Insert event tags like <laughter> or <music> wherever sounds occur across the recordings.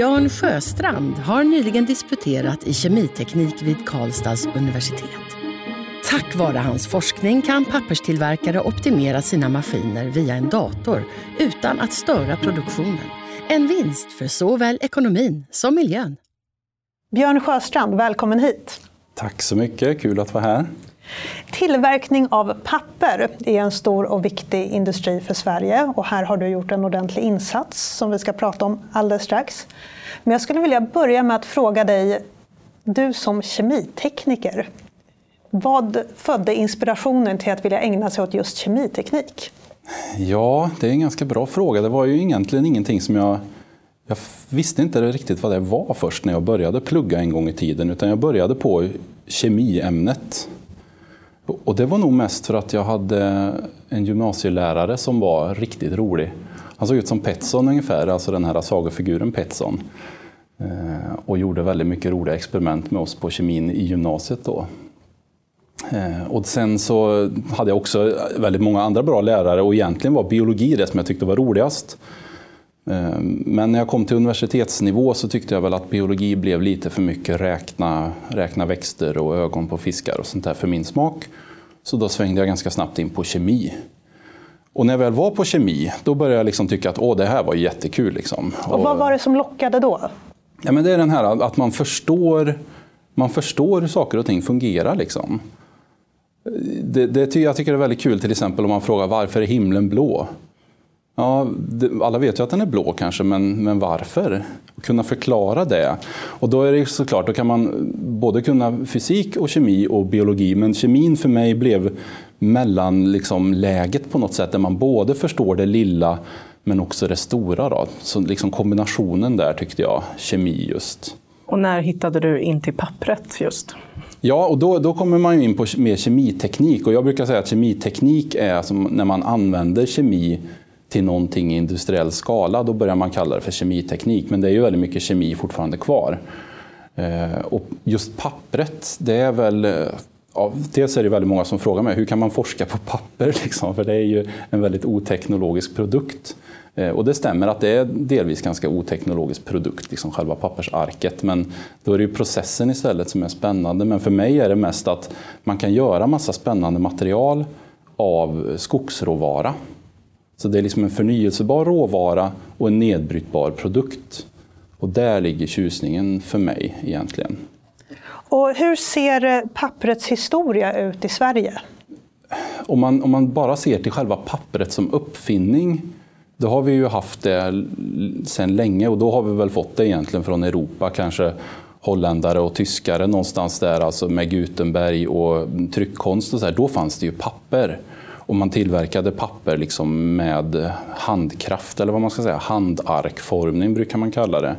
Björn Sjöstrand har nyligen disputerat i kemiteknik vid Karlstads universitet. Tack vare hans forskning kan papperstillverkare optimera sina maskiner via en dator utan att störa produktionen. En vinst för såväl ekonomin som miljön. Björn Sjöstrand, välkommen hit. Tack så mycket, kul att vara här. Tillverkning av papper är en stor och viktig industri för Sverige och här har du gjort en ordentlig insats som vi ska prata om alldeles strax. Men jag skulle vilja börja med att fråga dig, du som kemitekniker, vad födde inspirationen till att vilja ägna sig åt just kemiteknik? Ja, det är en ganska bra fråga. Det var ju egentligen ingenting som jag... Jag visste inte riktigt vad det var först när jag började plugga en gång i tiden, utan jag började på kemiämnet. Och det var nog mest för att jag hade en gymnasielärare som var riktigt rolig. Han såg ut som Petson ungefär, alltså den här sagofiguren Petson. Eh, och gjorde väldigt mycket roliga experiment med oss på kemin i gymnasiet då. Eh, och sen så hade jag också väldigt många andra bra lärare och egentligen var biologi det som jag tyckte var roligast. Eh, men när jag kom till universitetsnivå så tyckte jag väl att biologi blev lite för mycket räkna, räkna växter och ögon på fiskar och sånt där för min smak. Så då svängde jag ganska snabbt in på kemi. Och när jag väl var på kemi, då började jag liksom tycka att Åh, det här var jättekul. Liksom. Och vad var det som lockade då? Ja, men det är den här att man förstår, man förstår hur saker och ting fungerar. Liksom. Det, det, jag tycker det är väldigt kul till exempel om man frågar varför är himlen blå? Ja, alla vet ju att den är blå kanske, men, men varför? Kunna förklara det. Och då är det såklart, då kan man både kunna fysik och kemi och biologi, men kemin för mig blev mellanläget liksom, på något sätt, där man både förstår det lilla men också det stora. Då. Så liksom kombinationen där tyckte jag, kemi just. Och när hittade du in till pappret just? Ja, och då, då kommer man in på mer kemiteknik. Och jag brukar säga att kemiteknik är som när man använder kemi till någonting i industriell skala, då börjar man kalla det för kemiteknik. Men det är ju väldigt mycket kemi fortfarande kvar. Eh, och just pappret, det är väl eh, Ja, dels är det väldigt många som frågar mig, hur kan man forska på papper? <laughs> Liksom? För det är ju en väldigt oteknologisk produkt. Eh, och det stämmer att det är delvis ganska oteknologisk produkt, liksom själva pappersarket. Men då är det ju processen istället som är spännande. Men för mig är det mest att man kan göra massa spännande material av skogsråvara. Så det är liksom en förnyelsebar råvara och en nedbrytbar produkt. Och där ligger tjusningen för mig egentligen. Och hur ser papperets historia ut i Sverige? Om man, om man bara ser till själva pappret som uppfinning, då har vi ju haft det sedan länge och då har vi väl fått det egentligen från Europa, kanske holländare och tyskare någonstans där, alltså med Gutenberg och tryckkonst och så här, då fanns det ju papper. Och man tillverkade papper liksom med handkraft, eller vad man ska säga, handarkformning brukar man kalla det.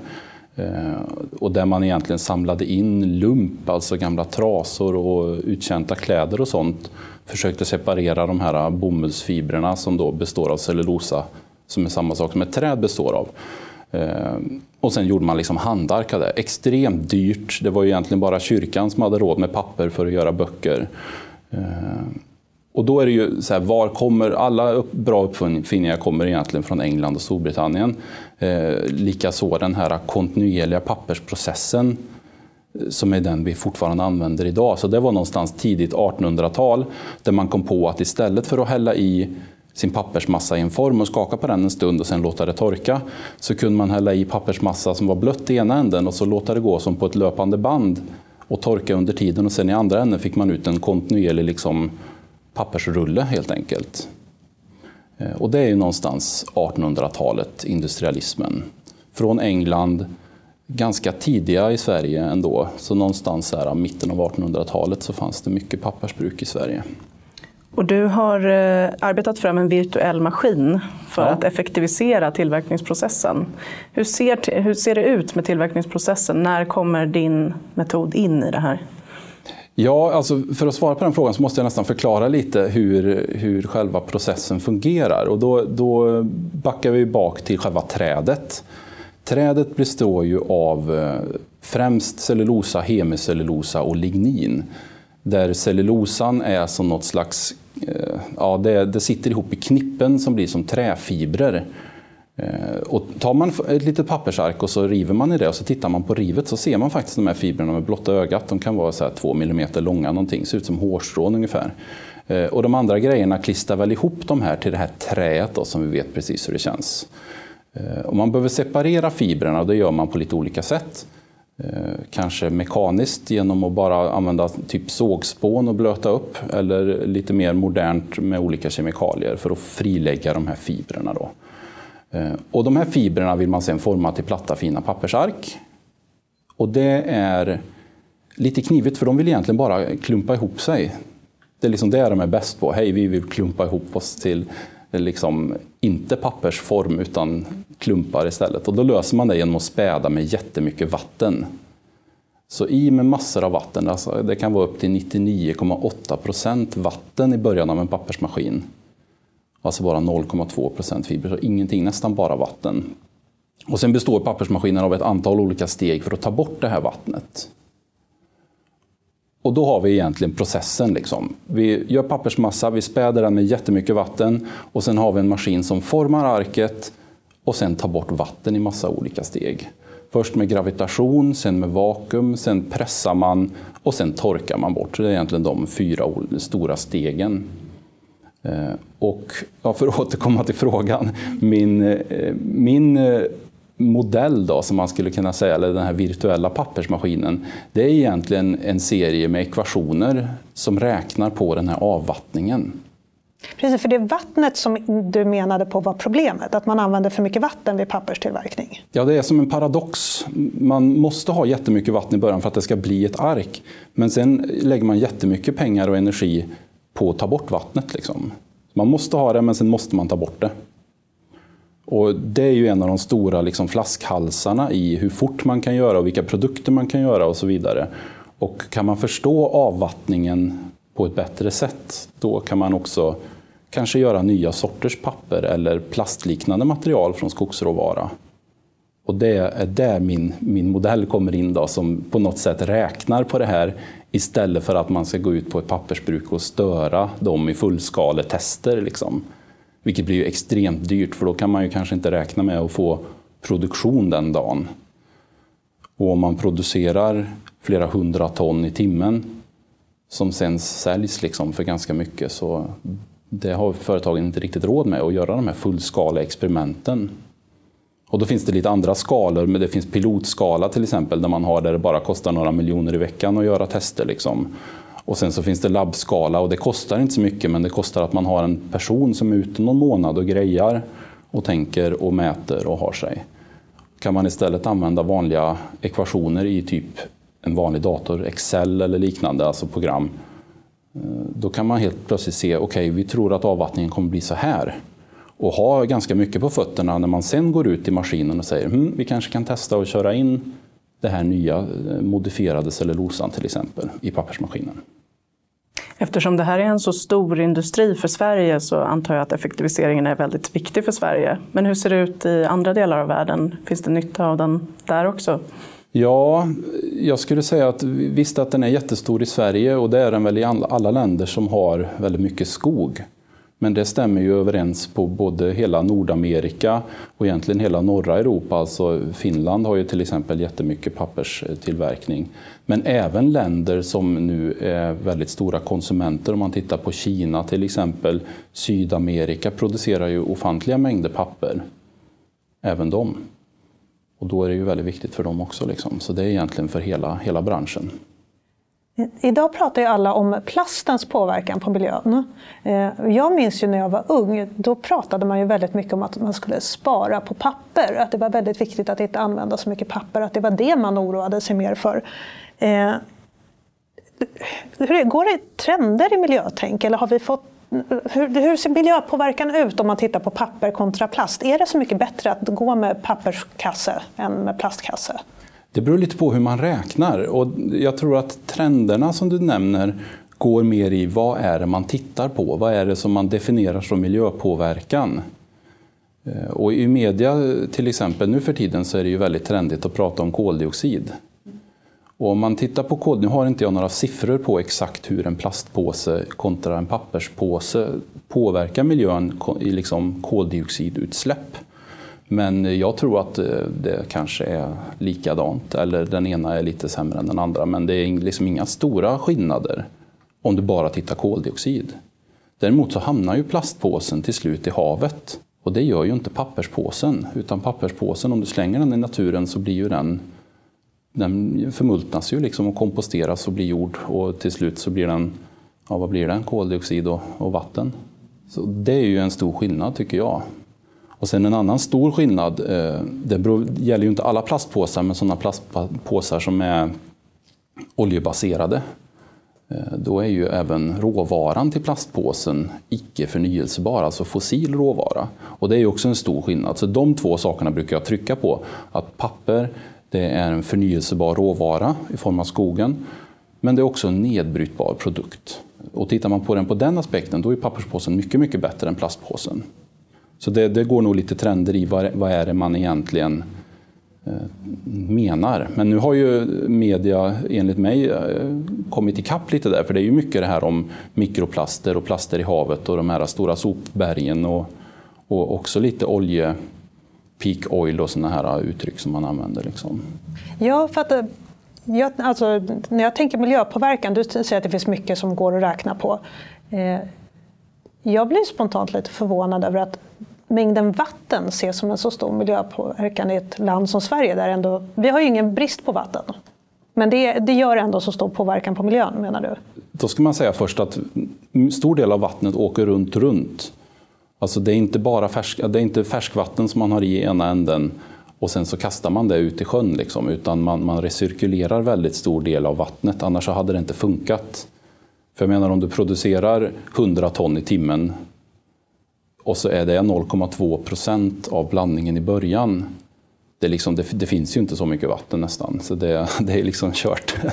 Eh, och där man egentligen samlade in lump, alltså gamla trasor och uttjänta kläder och sånt. Försökte separera de här bomullsfibrerna som då består av cellulosa, som är samma sak som ett träd består av. Eh, och sen gjorde man liksom handark av det. Extremt dyrt. Det var egentligen bara kyrkan som hade råd med papper för att göra böcker. Eh, och då är det ju så här, var kommer, alla bra uppfinningar kommer egentligen från England och Storbritannien. Eh, Likaså den här kontinuerliga pappersprocessen eh, som är den vi fortfarande använder idag. Så det var någonstans tidigt 1800-tal där man kom på att istället för att hälla i sin pappersmassa i en form och skaka på den en stund och sen låta det torka så kunde man hälla i pappersmassa som var blött i ena änden och så låta det gå som på ett löpande band och torka under tiden och sen i andra änden fick man ut en kontinuerlig liksom, pappersrulle helt enkelt. Eh, och det är ju någonstans 1800-talet, industrialismen. Från England, ganska tidiga i Sverige ändå. Så någonstans här, mitten av 1800-talet så fanns det mycket pappersbruk i Sverige. Och du har eh, arbetat fram en virtuell maskin för ja. att effektivisera tillverkningsprocessen. Hur ser, hur ser det ut med tillverkningsprocessen? När kommer din metod in i det här? Ja, alltså för att svara på den frågan så måste jag nästan förklara lite hur, hur själva processen fungerar. Och då, då backar vi bak till själva trädet. Trädet består ju av eh, främst cellulosa, hemicellulosa och lignin. Där cellulosan är som något slags, eh, ja det, det sitter ihop i knippen som blir som träfibrer. Eh, och tar man ett litet pappersark och så river man i det och så tittar man på rivet så ser man faktiskt de här fibrerna med blotta ögat. De kan vara så här två millimeter långa någonting, ser ut som hårstrån ungefär. Eh, och de andra grejerna klistrar väl ihop de här till det här träet då, som vi vet precis hur det känns. Eh, och man behöver separera fibrerna och det gör man på lite olika sätt. Kanske mekaniskt genom att bara använda typ sågspån och blöta upp eller lite mer modernt med olika kemikalier för att frilägga de här fibrerna. Då. Eh, och de här fibrerna vill man sedan forma till platta fina pappersark. Och det är lite knivigt för de vill egentligen bara klumpa ihop sig. Det är liksom det de är bäst på. Hej, vi vill klumpa ihop oss till eh, liksom inte pappersform utan klumpar istället. Och då löser man det genom att späda med jättemycket vatten. Så i med massor av vatten, alltså det kan vara upp till 99,8 procent vatten i början av en pappersmaskin. Alltså bara 0,2 procent fiber, så ingenting, nästan bara vatten. Och sen består pappersmaskinen av ett antal olika steg för att ta bort det här vattnet. Och då har vi egentligen processen. Liksom. Vi gör pappersmassa, vi späder den med jättemycket vatten och sen har vi en maskin som formar arket och sen tar bort vatten i massa olika steg. Först med gravitation, sen med vakuum, sen pressar man och sen torkar man bort. Så det är egentligen de fyra stora stegen. Eh, och ja, för att återkomma till frågan. Min, eh, min eh, modell då, som man skulle kunna säga, eller den här virtuella pappersmaskinen, det är egentligen en serie med ekvationer som räknar på den här avvattningen. Precis, för det är vattnet som du menade på var problemet, att man använder för mycket vatten vid papperstillverkning. Ja, det är som en paradox. Man måste ha jättemycket vatten i början för att det ska bli ett ark. Men sen lägger man jättemycket pengar och energi på att ta bort vattnet. Liksom. Man måste ha det, men sen måste man ta bort det. Och det är ju en av de stora liksom, flaskhalsarna i hur fort man kan göra och vilka produkter man kan göra och så vidare. Och kan man förstå avvattningen på ett bättre sätt, då kan man också kanske göra nya sorters papper eller plastliknande material från skogsråvara. Och det är där min, min modell kommer in då, som på något sätt räknar på det här istället för att man ska gå ut på ett pappersbruk och störa dem i fullskaletester. Liksom. Vilket blir ju extremt dyrt för då kan man ju kanske inte räkna med att få produktion den dagen. Och om man producerar flera hundra ton i timmen som sen säljs liksom för ganska mycket så det har företagen inte riktigt råd med att göra de här fullskala experimenten. Och då finns det lite andra skalor, men det finns pilotskala till exempel där man har där det bara kostar några miljoner i veckan att göra tester. Liksom. Och sen så finns det labbskala och det kostar inte så mycket men det kostar att man har en person som är ute någon månad och grejar och tänker och mäter och har sig. Kan man istället använda vanliga ekvationer i typ en vanlig dator, Excel eller liknande, alltså program, eh, då kan man helt plötsligt se, okej, okay, vi tror att avvattningen kommer bli så här. Och ha ganska mycket på fötterna när man sen går ut i maskinen och säger, hm, vi kanske kan testa att köra in det här nya eh, modifierade cellulosan till exempel i pappersmaskinen. Eftersom det här är en så stor industri för Sverige så antar jag att effektiviseringen är väldigt viktig för Sverige. Men hur ser det ut i andra delar av världen? Finns det nytta av den där också? Ja, jag skulle säga att visst att den är jättestor i Sverige och det är den väl i alla länder som har väldigt mycket skog. Men det stämmer ju överens på både hela Nordamerika och egentligen hela norra Europa. Alltså Finland har ju till exempel jättemycket papperstillverkning. Men även länder som nu är väldigt stora konsumenter, om man tittar på Kina till exempel. Sydamerika producerar ju ofantliga mängder papper. Även de. Och då är det ju väldigt viktigt för dem också. Liksom. Så det är egentligen för hela, hela branschen. Idag pratar ju alla om plastens påverkan på miljön. Eh, jag minns ju när jag var ung, då pratade man ju väldigt mycket om att man skulle spara på papper. Att det var väldigt viktigt att inte använda så mycket papper, att det var det man oroade sig mer för. Eh, hur går det trender i miljötänk eller har vi fått hur, hur ser miljöpåverkan ut om man tittar på papper kontra plast? Är det så mycket bättre att gå med papperskasse än med plastkasse? Det beror lite på hur man räknar. Och jag tror att trenderna som du nämner går mer i vad är det man tittar på? Vad är det som man definierar som miljöpåverkan? Eh, och i media till exempel nu för tiden så är det ju väldigt trendigt att prata om koldioxid. Och om man tittar på kod, nu har inte jag några siffror på exakt hur en plastpåse kontra en papperspåse påverkar miljön i liksom koldioxidutsläpp. Men jag tror att eh, det kanske är likadant, eller den ena är lite sämre än den andra. Men det är liksom inga stora skillnader om du bara tittar koldioxid. Däremot så hamnar ju plastpåsen till slut i havet. Och det gör ju inte papperspåsen. Utan papperspåsen, om du slänger den i naturen så blir ju den den förmultnas ju liksom och komposteras och blir jord och till slut så blir den, ja vad blir den, koldioxid och, och vatten. Så det är ju en stor skillnad tycker jag. Och sen en annan stor skillnad, eh, det beror, gäller ju inte alla plastpåsar, men sådana plastpåsar som är oljebaserade. Eh, då är ju även råvaran till plastpåsen icke förnyelsebar, alltså fossil råvara. Och det är ju också en stor skillnad. Så de två sakerna brukar jag trycka på. Att papper det är en förnyelsebar råvara i form av skogen. Men det är också en nedbrytbar produkt. Och tittar man på den på den aspekten, då är papperspåsen mycket, mycket bättre än plastpåsen. Så det, det går nog lite trender i vad, vad är det man egentligen eh, menar. Men nu har ju media enligt mig eh, kommit ikapp lite där, för det är ju mycket det här om mikroplaster och plaster i havet och de här stora sopbergen och, och också lite olje peak oil och sådana här uttryck som man använder. Liksom. Ja, för att, eh, jag, alltså, när jag tänker miljöpåverkan, du säger att det finns mycket som går att räkna på. Eh, jag blir spontant lite förvånad över att mängden vatten ses som en så stor miljöpåverkan i ett land som Sverige. Där ändå, vi har ju ingen brist på vatten. Men det, det gör ändå så stor påverkan på miljön, menar du? Då ska man säga först att stor del av vattnet åker runt, runt. Alltså det är inte bara färsk, det är inte färskvatten som man har i ena änden och sen så kastar man det ut i sjön, liksom, utan man, man recirkulerar väldigt stor del av vattnet, annars så hade det inte funkat. För jag menar om du producerar 100 ton i timmen och så är det 0,2 procent av blandningen i början. Det, liksom, det, det, finns ju inte så mycket vatten nästan, så det, <laughs> det är liksom kört. <laughs>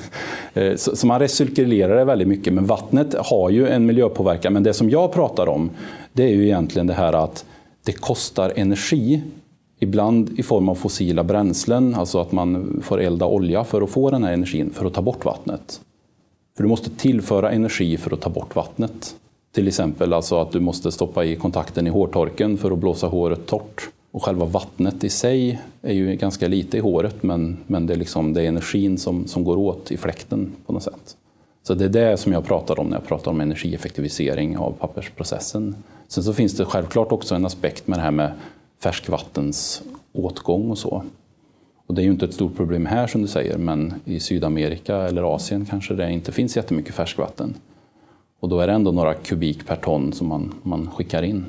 Eh, så, så, man recirkulerar det väldigt mycket, men vattnet har ju en miljöpåverkan. Men det som jag pratar om, det är ju egentligen det här att det kostar energi, ibland i form av fossila bränslen, alltså att man får elda olja för att få den här energin, för att ta bort vattnet. För du måste tillföra energi för att ta bort vattnet. Till exempel alltså att du måste stoppa i kontakten i hårtorken för att blåsa håret torrt. Och själva vattnet i sig är ju ganska lite i håret, men, men det, är liksom, det är energin som, som går åt i fläkten på något sätt. Så det är det som jag pratar om när jag pratar om energieffektivisering av pappersprocessen. Sen så finns det självklart också en aspekt med det här med färskvattens åtgång och så. Och det är ju inte ett stort problem här som du säger, men i Sydamerika eller Asien kanske det inte finns jättemycket färskvatten. Och då är det ändå några kubik per ton som man, man skickar in.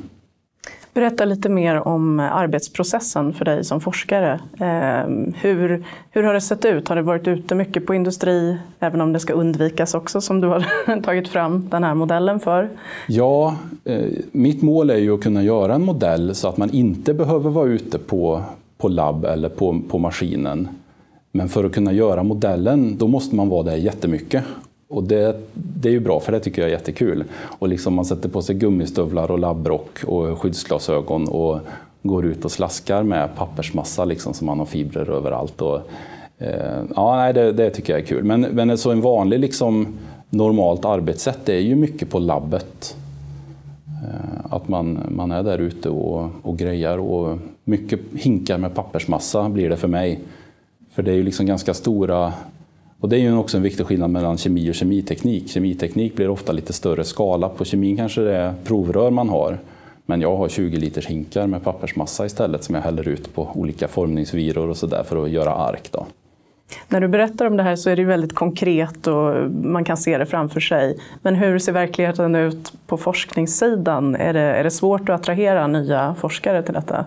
Berätta lite mer om arbetsprocessen för dig som forskare. Ehm, hur, hur har det sett ut? Har det varit ute mycket på industri, även om det ska undvikas också, som du har <laughs> tagit fram den här modellen för? Ja, eh, mitt mål är ju att kunna göra en modell så att man inte behöver vara ute på, på labb eller på, på maskinen. Men för att kunna göra modellen, då måste man vara där jättemycket. Och det, det är ju bra, för det tycker jag är jättekul. Och liksom man sätter på sig gummistövlar och labbrock och skyddsglasögon och går ut och slaskar med pappersmassa liksom, så man har fibrer överallt. Och, eh, ja, nej, det, det, tycker jag är kul. Men, men så en vanlig liksom, normalt arbetssätt det är ju mycket på labbet. Eh, att man, man är där ute och, och grejar. Och mycket hinkar med pappersmassa blir det för mig. För det är ju liksom ganska stora och det är ju också en viktig skillnad mellan kemi och kemiteknik. Kemiteknik blir ofta lite större skala. På kemin kanske det är provrör man har. Men jag har 20 liters hinkar med pappersmassa istället som jag häller ut på olika formningsviror och sådär för att göra ark. Då. När du berättar om det här så är det väldigt konkret och man kan se det framför sig. Men hur ser verkligheten ut på forskningssidan? Är det, är det svårt att attrahera nya forskare till detta?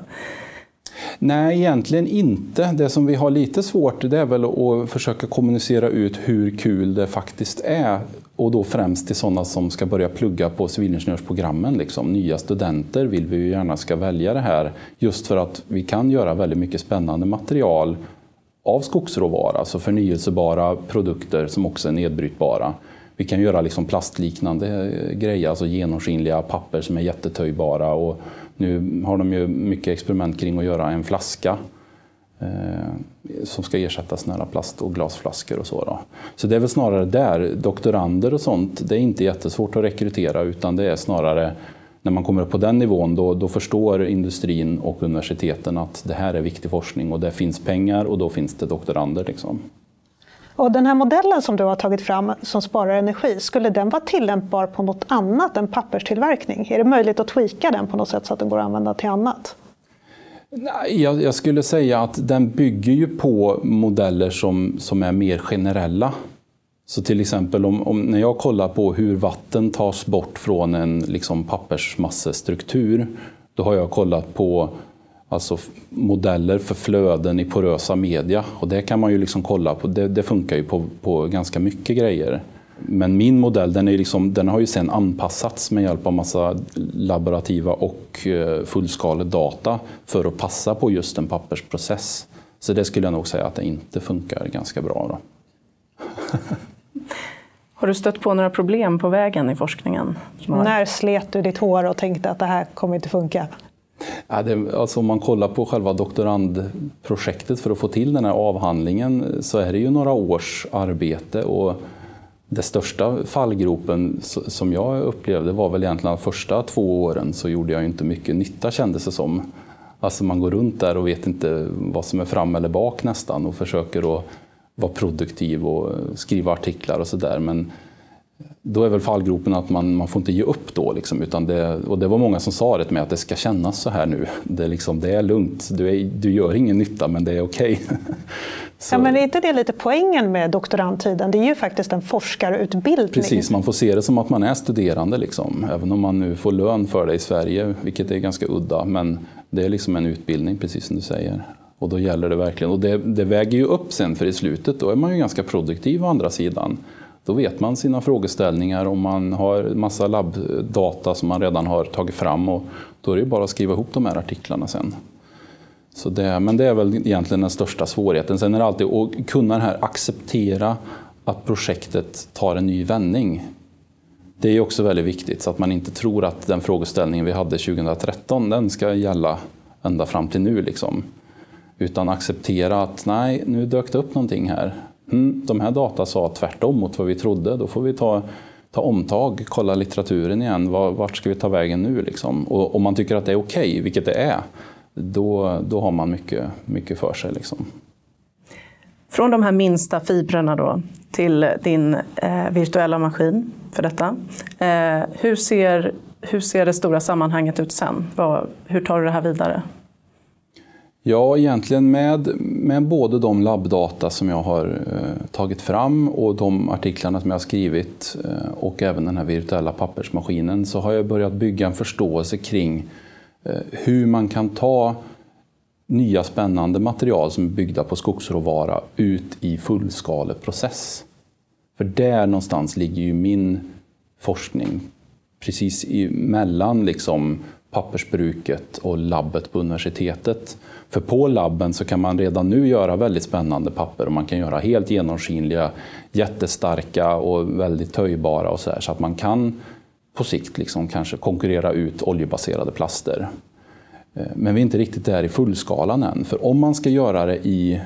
Nej, egentligen inte. Det som vi har lite svårt det är väl att försöka kommunicera ut hur kul det faktiskt är och då främst till sådana som ska börja plugga på civilingenjörsprogrammen. Liksom. Nya studenter vill vi ju gärna ska välja det här just för att vi kan göra väldigt mycket spännande material av skogsråvara, alltså förnyelsebara produkter som också är nedbrytbara. Vi kan göra liksom plastliknande grejer, alltså genomskinliga papper som är jättetöjbara. Och nu har de ju mycket experiment kring att göra en flaska eh, som ska ersätta såna plast och glasflaskor och så. Då. Så det är väl snarare där, doktorander och sånt, det är inte jättesvårt att rekrytera utan det är snarare när man kommer upp på den nivån då, då förstår industrin och universiteten att det här är viktig forskning och det finns pengar och då finns det doktorander. Liksom. Och den här modellen som du har tagit fram som sparar energi, skulle den vara tillämpbar på något annat än papperstillverkning? Är det möjligt att tweaka den på något sätt så att den går att använda till annat? Jag, jag skulle säga att den bygger ju på modeller som, som är mer generella. Så till exempel om, om, när jag kollar på hur vatten tas bort från en liksom, pappersmassestruktur, då har jag kollat på alltså, modeller för flöden i porösa media. Och det kan man ju liksom kolla på, det, det funkar ju på, på ganska mycket grejer. Men min modell den, är liksom, den har ju sen anpassats med hjälp av massa laborativa och eh, fullskalig data för att passa på just en pappersprocess. Så det skulle jag nog säga att det inte funkar ganska bra. Då. <laughs> Har du stött på några problem på vägen i forskningen? När slet du ditt hår och tänkte att det här kommer inte funka? Ja, det, alltså om man kollar på själva doktorandprojektet för att få till den här avhandlingen så är det ju några års arbete. Och det största fallgropen som jag upplevde var väl egentligen de första två åren så gjorde jag inte mycket nytta kändes det som. Alltså man går runt där och vet inte vad som är fram eller bak nästan och försöker att vara produktiv och skriva artiklar och sådär. Men då är väl fallgropen att man, man får inte ge upp då. Liksom, utan det, och det var många som sa det med att det ska kännas så här nu. Det, liksom, det är lugnt, du, är, du gör ingen nytta men det är okej. <laughs> Okay. ja, men är inte det lite poängen med doktorandtiden? Det är ju faktiskt en forskarutbildning. Precis, man får se det som att man är studerande. Liksom. Även om man nu får lön för det i Sverige, vilket är ganska udda. Men det är liksom en utbildning, precis som du säger. Och då gäller det verkligen. Och det, det väger ju upp sen, för i slutet då är man ju ganska produktiv å andra sidan. Då vet man sina frågeställningar och man har massa labbdata som man redan har tagit fram och då är det bara att skriva ihop de här artiklarna sen. Så det, men det är väl egentligen den största svårigheten. Sen är det alltid att kunna här acceptera att projektet tar en ny vändning. Det är också väldigt viktigt så att man inte tror att den frågeställningen vi hade 2013 den ska gälla ända fram till nu. Liksom. Utan acceptera att nej, nu dök det upp någonting här mm, de här data sa tvärtom mot vad vi trodde, då får vi ta, ta omtag, kolla litteraturen igen, vart ska vi ta vägen nu? Liksom? Och om man tycker att det är okej, okay, vilket det är, då, då har man mycket, mycket för sig. Liksom. Från de här minsta fibrerna då, till din eh, virtuella maskin för detta. Eh, hur, ser, hur ser det stora sammanhanget ut sen? Vad, hur tar du det här vidare? Ja, egentligen med, med både de labbdata som jag har eh, tagit fram och de artiklarna som jag har skrivit eh, och även den här virtuella pappersmaskinen så har jag börjat bygga en förståelse kring eh, hur man kan ta nya spännande material som är byggda på skogsråvara ut i fullskaleprocess. För där någonstans ligger ju min forskning. Precis mellan liksom pappersbruket och labbet på universitetet. För på labben så kan man redan nu göra väldigt spännande papper och man kan göra helt genomskinliga, jättestarka och väldigt töjbara och så här, så att man kan på sikt liksom kanske konkurrera ut oljebaserade plaster. Eh, men vi är inte riktigt där i fullskalan än, för om man ska göra det i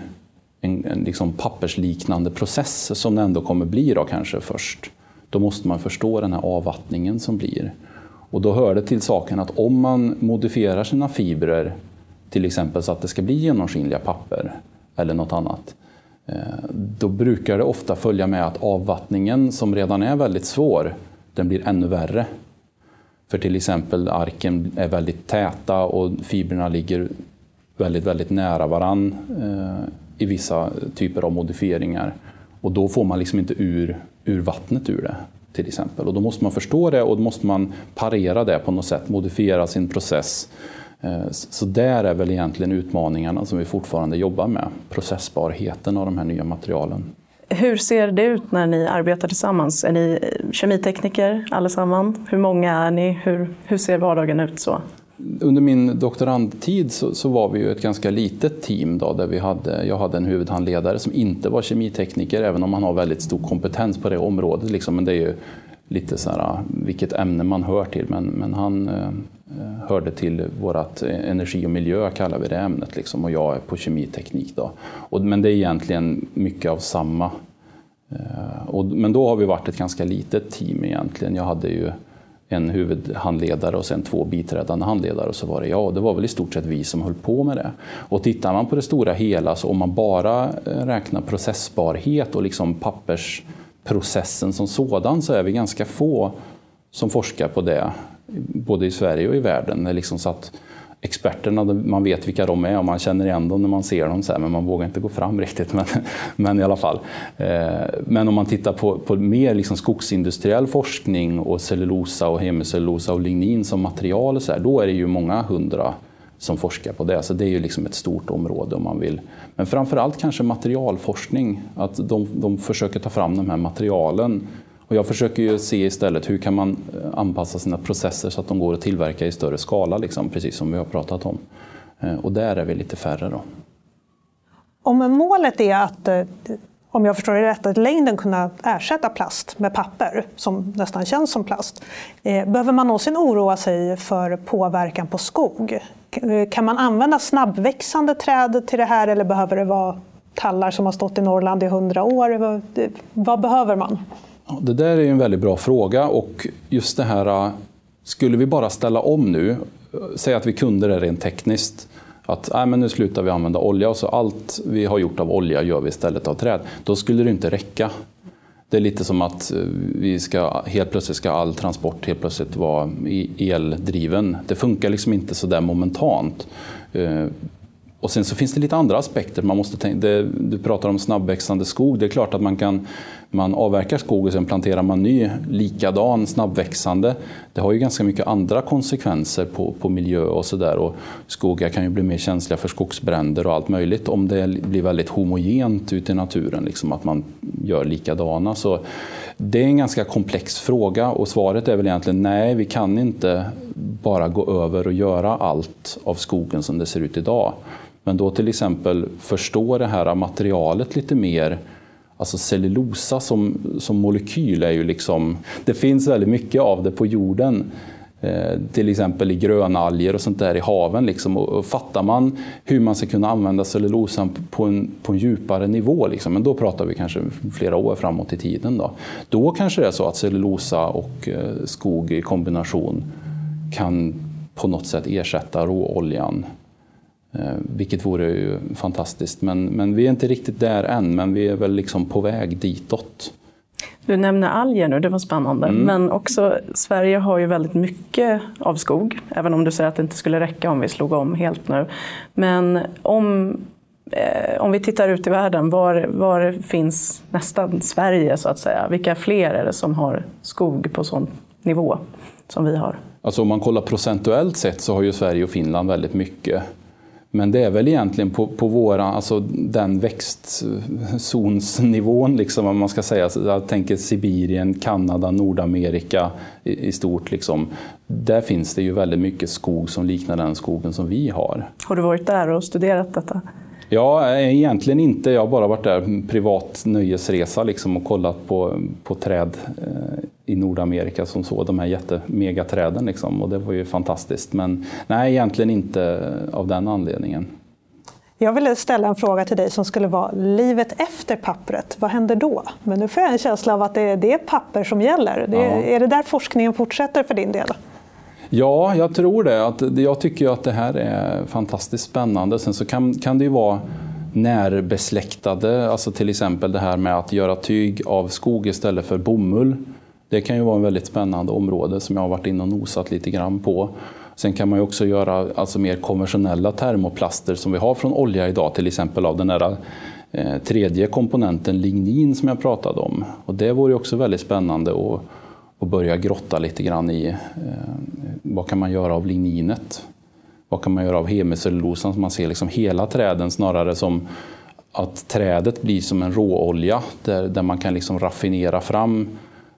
en, en liksom pappersliknande process, som det ändå kommer bli då kanske först, då måste man förstå den här avvattningen som blir. Och då hör det till saken att om man modifierar sina fibrer, till exempel så att det ska bli genomskinliga papper eller något annat, eh, då brukar det ofta följa med att avvattningen, som redan är väldigt svår, den blir ännu värre. För till exempel arken är väldigt täta och fibrerna ligger väldigt, väldigt nära varann eh, i vissa typer av modifieringar. Och då får man liksom inte ur, ur vattnet ur det till exempel. Och då måste man förstå det och då måste man parera det på något sätt, modifiera sin process. Eh, så där är väl egentligen utmaningarna som vi fortfarande jobbar med, processbarheten av de här nya materialen. Hur ser det ut när ni arbetar tillsammans? Är ni eh, kemitekniker allesammans? Hur många är ni? Hur, hur ser vardagen ut så? Under min doktorandtid så, så, var vi ju ett ganska litet team då, där vi hade, jag hade en huvudhandledare som inte var kemitekniker, även om han har väldigt stor kompetens på det området. Liksom. Men det är ju lite så här, vilket ämne man hör till. Men, men han eh, hörde till vårt energi och miljö, kallar vi det ämnet. Liksom, och jag är på kemiteknik. Då. Och, men det är egentligen mycket av samma. Eh, och, men då har vi varit ett ganska litet team egentligen. Jag hade ju en huvudhandledare och sen två biträdande handledare och så var det jag. Det var väl i stort sett vi som höll på med det. Och tittar man på det stora hela, så om man bara eh, räknar processbarhet och liksom pappersprocessen som sådan så är vi ganska få som forskar på det, både i Sverige och i världen. Det liksom så att experterna, man vet vilka de är och man känner igen dem när man ser dem, så här, men man vågar inte gå fram <laughs> riktigt. Men, men i alla fall. Eh, men om man tittar på, på mer liksom skogsindustriell forskning och cellulosa och hemicellulosa och lignin som material, så här, då är det ju många hundra som forskar på det. Så det är ju liksom ett stort område om man vill. Men framförallt kanske materialforskning, att de, de försöker ta fram de här materialen och jag försöker ju se istället hur kan man eh, anpassa sina processer så att de går att tillverka i större skala, liksom, precis som vi har pratat om. Eh, och där är vi lite färre. Då. Om målet är att, eh, om jag förstår det rätt, att längden kunna ersätta plast med papper, som nästan känns som plast, behöver man någonsin oroa sig för påverkan på skog? Kan man använda snabbväxande träd till det här eller behöver det vara tallar som har stått i Norrland i hundra år? Vad behöver man? Det där är en väldigt bra fråga och just det här, äh, skulle vi bara ställa om nu, äh, säg att vi kunde det rent tekniskt, att nej, men nu slutar vi använda olja och så allt vi har gjort av olja gör vi istället av träd. Då skulle det inte räcka. Det är lite som att vi ska, helt plötsligt ska all transport helt plötsligt vara eldriven. Det funkar liksom inte så där momentant. Och sen så finns det lite andra aspekter. Man måste tänka, det, du pratar om snabbväxande skog. Det är klart att man kan man avverkar skog och sen planterar man ny likadan snabbväxande. Det har ju ganska mycket andra konsekvenser på, på miljö och sådär. Skogar kan ju bli mer känsliga för skogsbränder och allt möjligt om det blir väldigt homogent ute i naturen, liksom att man gör likadana. Så det är en ganska komplex fråga och svaret är väl egentligen nej, vi kan inte bara gå över och göra allt av skogen som det ser ut idag. Men då till exempel förstå det här materialet lite mer. Alltså cellulosa som, som molekyl är ju liksom, det finns väldigt mycket av det på jorden. Eh, till exempel i grönalger och sånt där i haven. Liksom. Och, och fattar man hur man ska kunna använda cellulosan på en, på en djupare nivå, liksom, men då pratar vi kanske flera år framåt i tiden. Då, då kanske det är så att cellulosa och eh, skog i kombination kan på något sätt ersätta råoljan eh, vilket vore ju fantastiskt. Men, men vi är inte riktigt där än, men vi är väl liksom på väg ditåt. Du nämner alger nu, det var spännande. Mm. Men också Sverige har ju väldigt mycket av skog, även om du säger att det inte skulle räcka om vi slog om helt nu. Men om, eh, om vi tittar ut i världen, var, var finns nästan Sverige så att säga? Vilka fler är det som har skog på sån nivå som vi har? Alltså om man kollar procentuellt sett så har ju Sverige och Finland väldigt mycket. Men det är väl egentligen på, på våra, alltså den växtzonsnivån, liksom, om man ska säga. Jag tänker Sibirien, Kanada, Nordamerika i, i, stort. Liksom. Där finns det ju väldigt mycket skog som liknar den skogen som vi har. Har du varit där och studerat detta? Ja, egentligen inte. Jag har bara varit där privat nöjesresa liksom, och kollat på, på träd eh, i Nordamerika som så, de här jättemegaträden. Liksom, och det var ju fantastiskt. Men nej, egentligen inte av den anledningen. Jag ville ställa en fråga till dig som skulle vara livet efter pappret. Vad händer då? Men nu får jag en känsla av att det är, det papper som gäller. Det, ja. Är det där forskningen fortsätter för din del? Ja, jag tror det. Att, jag tycker att det här är fantastiskt spännande. Sen så kan, kan det ju vara närbesläktade, alltså till exempel det här med att göra tyg av skog istället för bomull. Det kan ju vara ett väldigt spännande område som jag har varit inne och nosat lite grann på. Sen kan man ju också göra alltså mer konventionella termoplaster som vi har från olja idag, till exempel av den där eh, tredje komponenten lignin som jag pratade om. Och det vore också väldigt spännande att, och börja grotta lite grann i eh, vad kan man göra av ligninet? Vad kan man göra av hemicellulosan så man ser liksom hela träden snarare som att trädet blir som en råolja där, där man kan liksom raffinera fram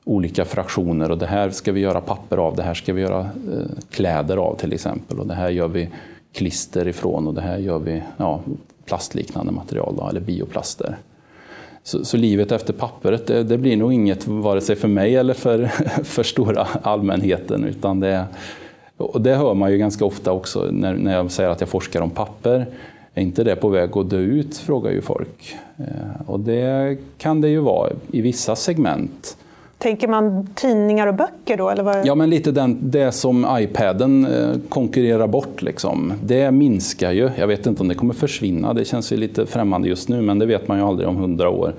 olika fraktioner och det här ska vi göra papper av, det här ska vi göra eh, kläder av till exempel och det här gör vi klister ifrån och det här gör vi ja, plastliknande material då, eller bioplaster. Så, så, livet efter pappret, det, det, blir nog inget vare sig för mig eller för, <laughs> för stora allmänheten. Utan det, och det hör man ju ganska ofta också när, när jag säger att jag forskar om papper. Är inte det på väg att dö ut, frågar ju folk. Eh, och det kan det ju vara i vissa segment. Tänker man tidningar och böcker då? Eller vad? Ja, men lite den, det som iPaden eh, konkurrerar bort. Liksom. Det minskar ju. Jag vet inte om det kommer försvinna. Det känns ju lite främmande just nu, men det vet man ju aldrig om hundra år.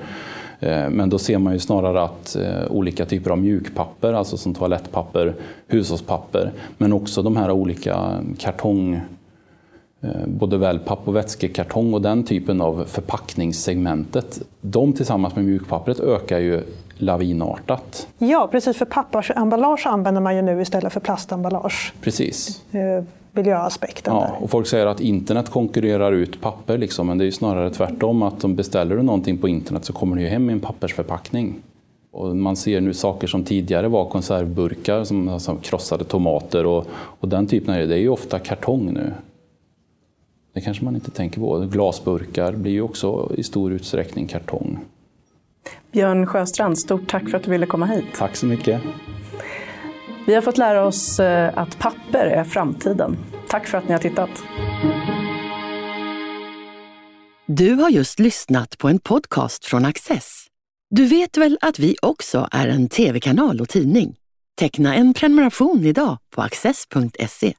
Eh, men då ser man ju snarare att eh, olika typer av mjukpapper, alltså som toalettpapper, hushållspapper, men också de här olika kartong både wellpapp och vätskekartong och den typen av förpackningssegmentet. De tillsammans med mjukpappret ökar ju lavinartat. Ja, precis. För pappersemballage använder man ju nu istället för plastemballage. Precis. Eh, miljöaspekten ja, där. Och folk säger att internet konkurrerar ut papper, liksom, men det är ju snarare tvärtom. att om beställer du någonting på internet så kommer det ju hem i en pappersförpackning. Och man ser nu saker som tidigare var konservburkar, som alltså krossade tomater och, och den typen av grejer. Det är ju ofta kartong nu. Det kanske man inte tänker på. Glasburkar blir ju också i stor utsträckning kartong. Björn Sjöstrand, stort tack för att du ville komma hit. Tack så mycket. Vi har fått lära oss eh, att papper är framtiden. Tack för att ni har tittat. Du har just lyssnat på en podcast från Access. Du vet väl att vi också är en tv-kanal och tidning? Teckna en prenumeration idag på access.se.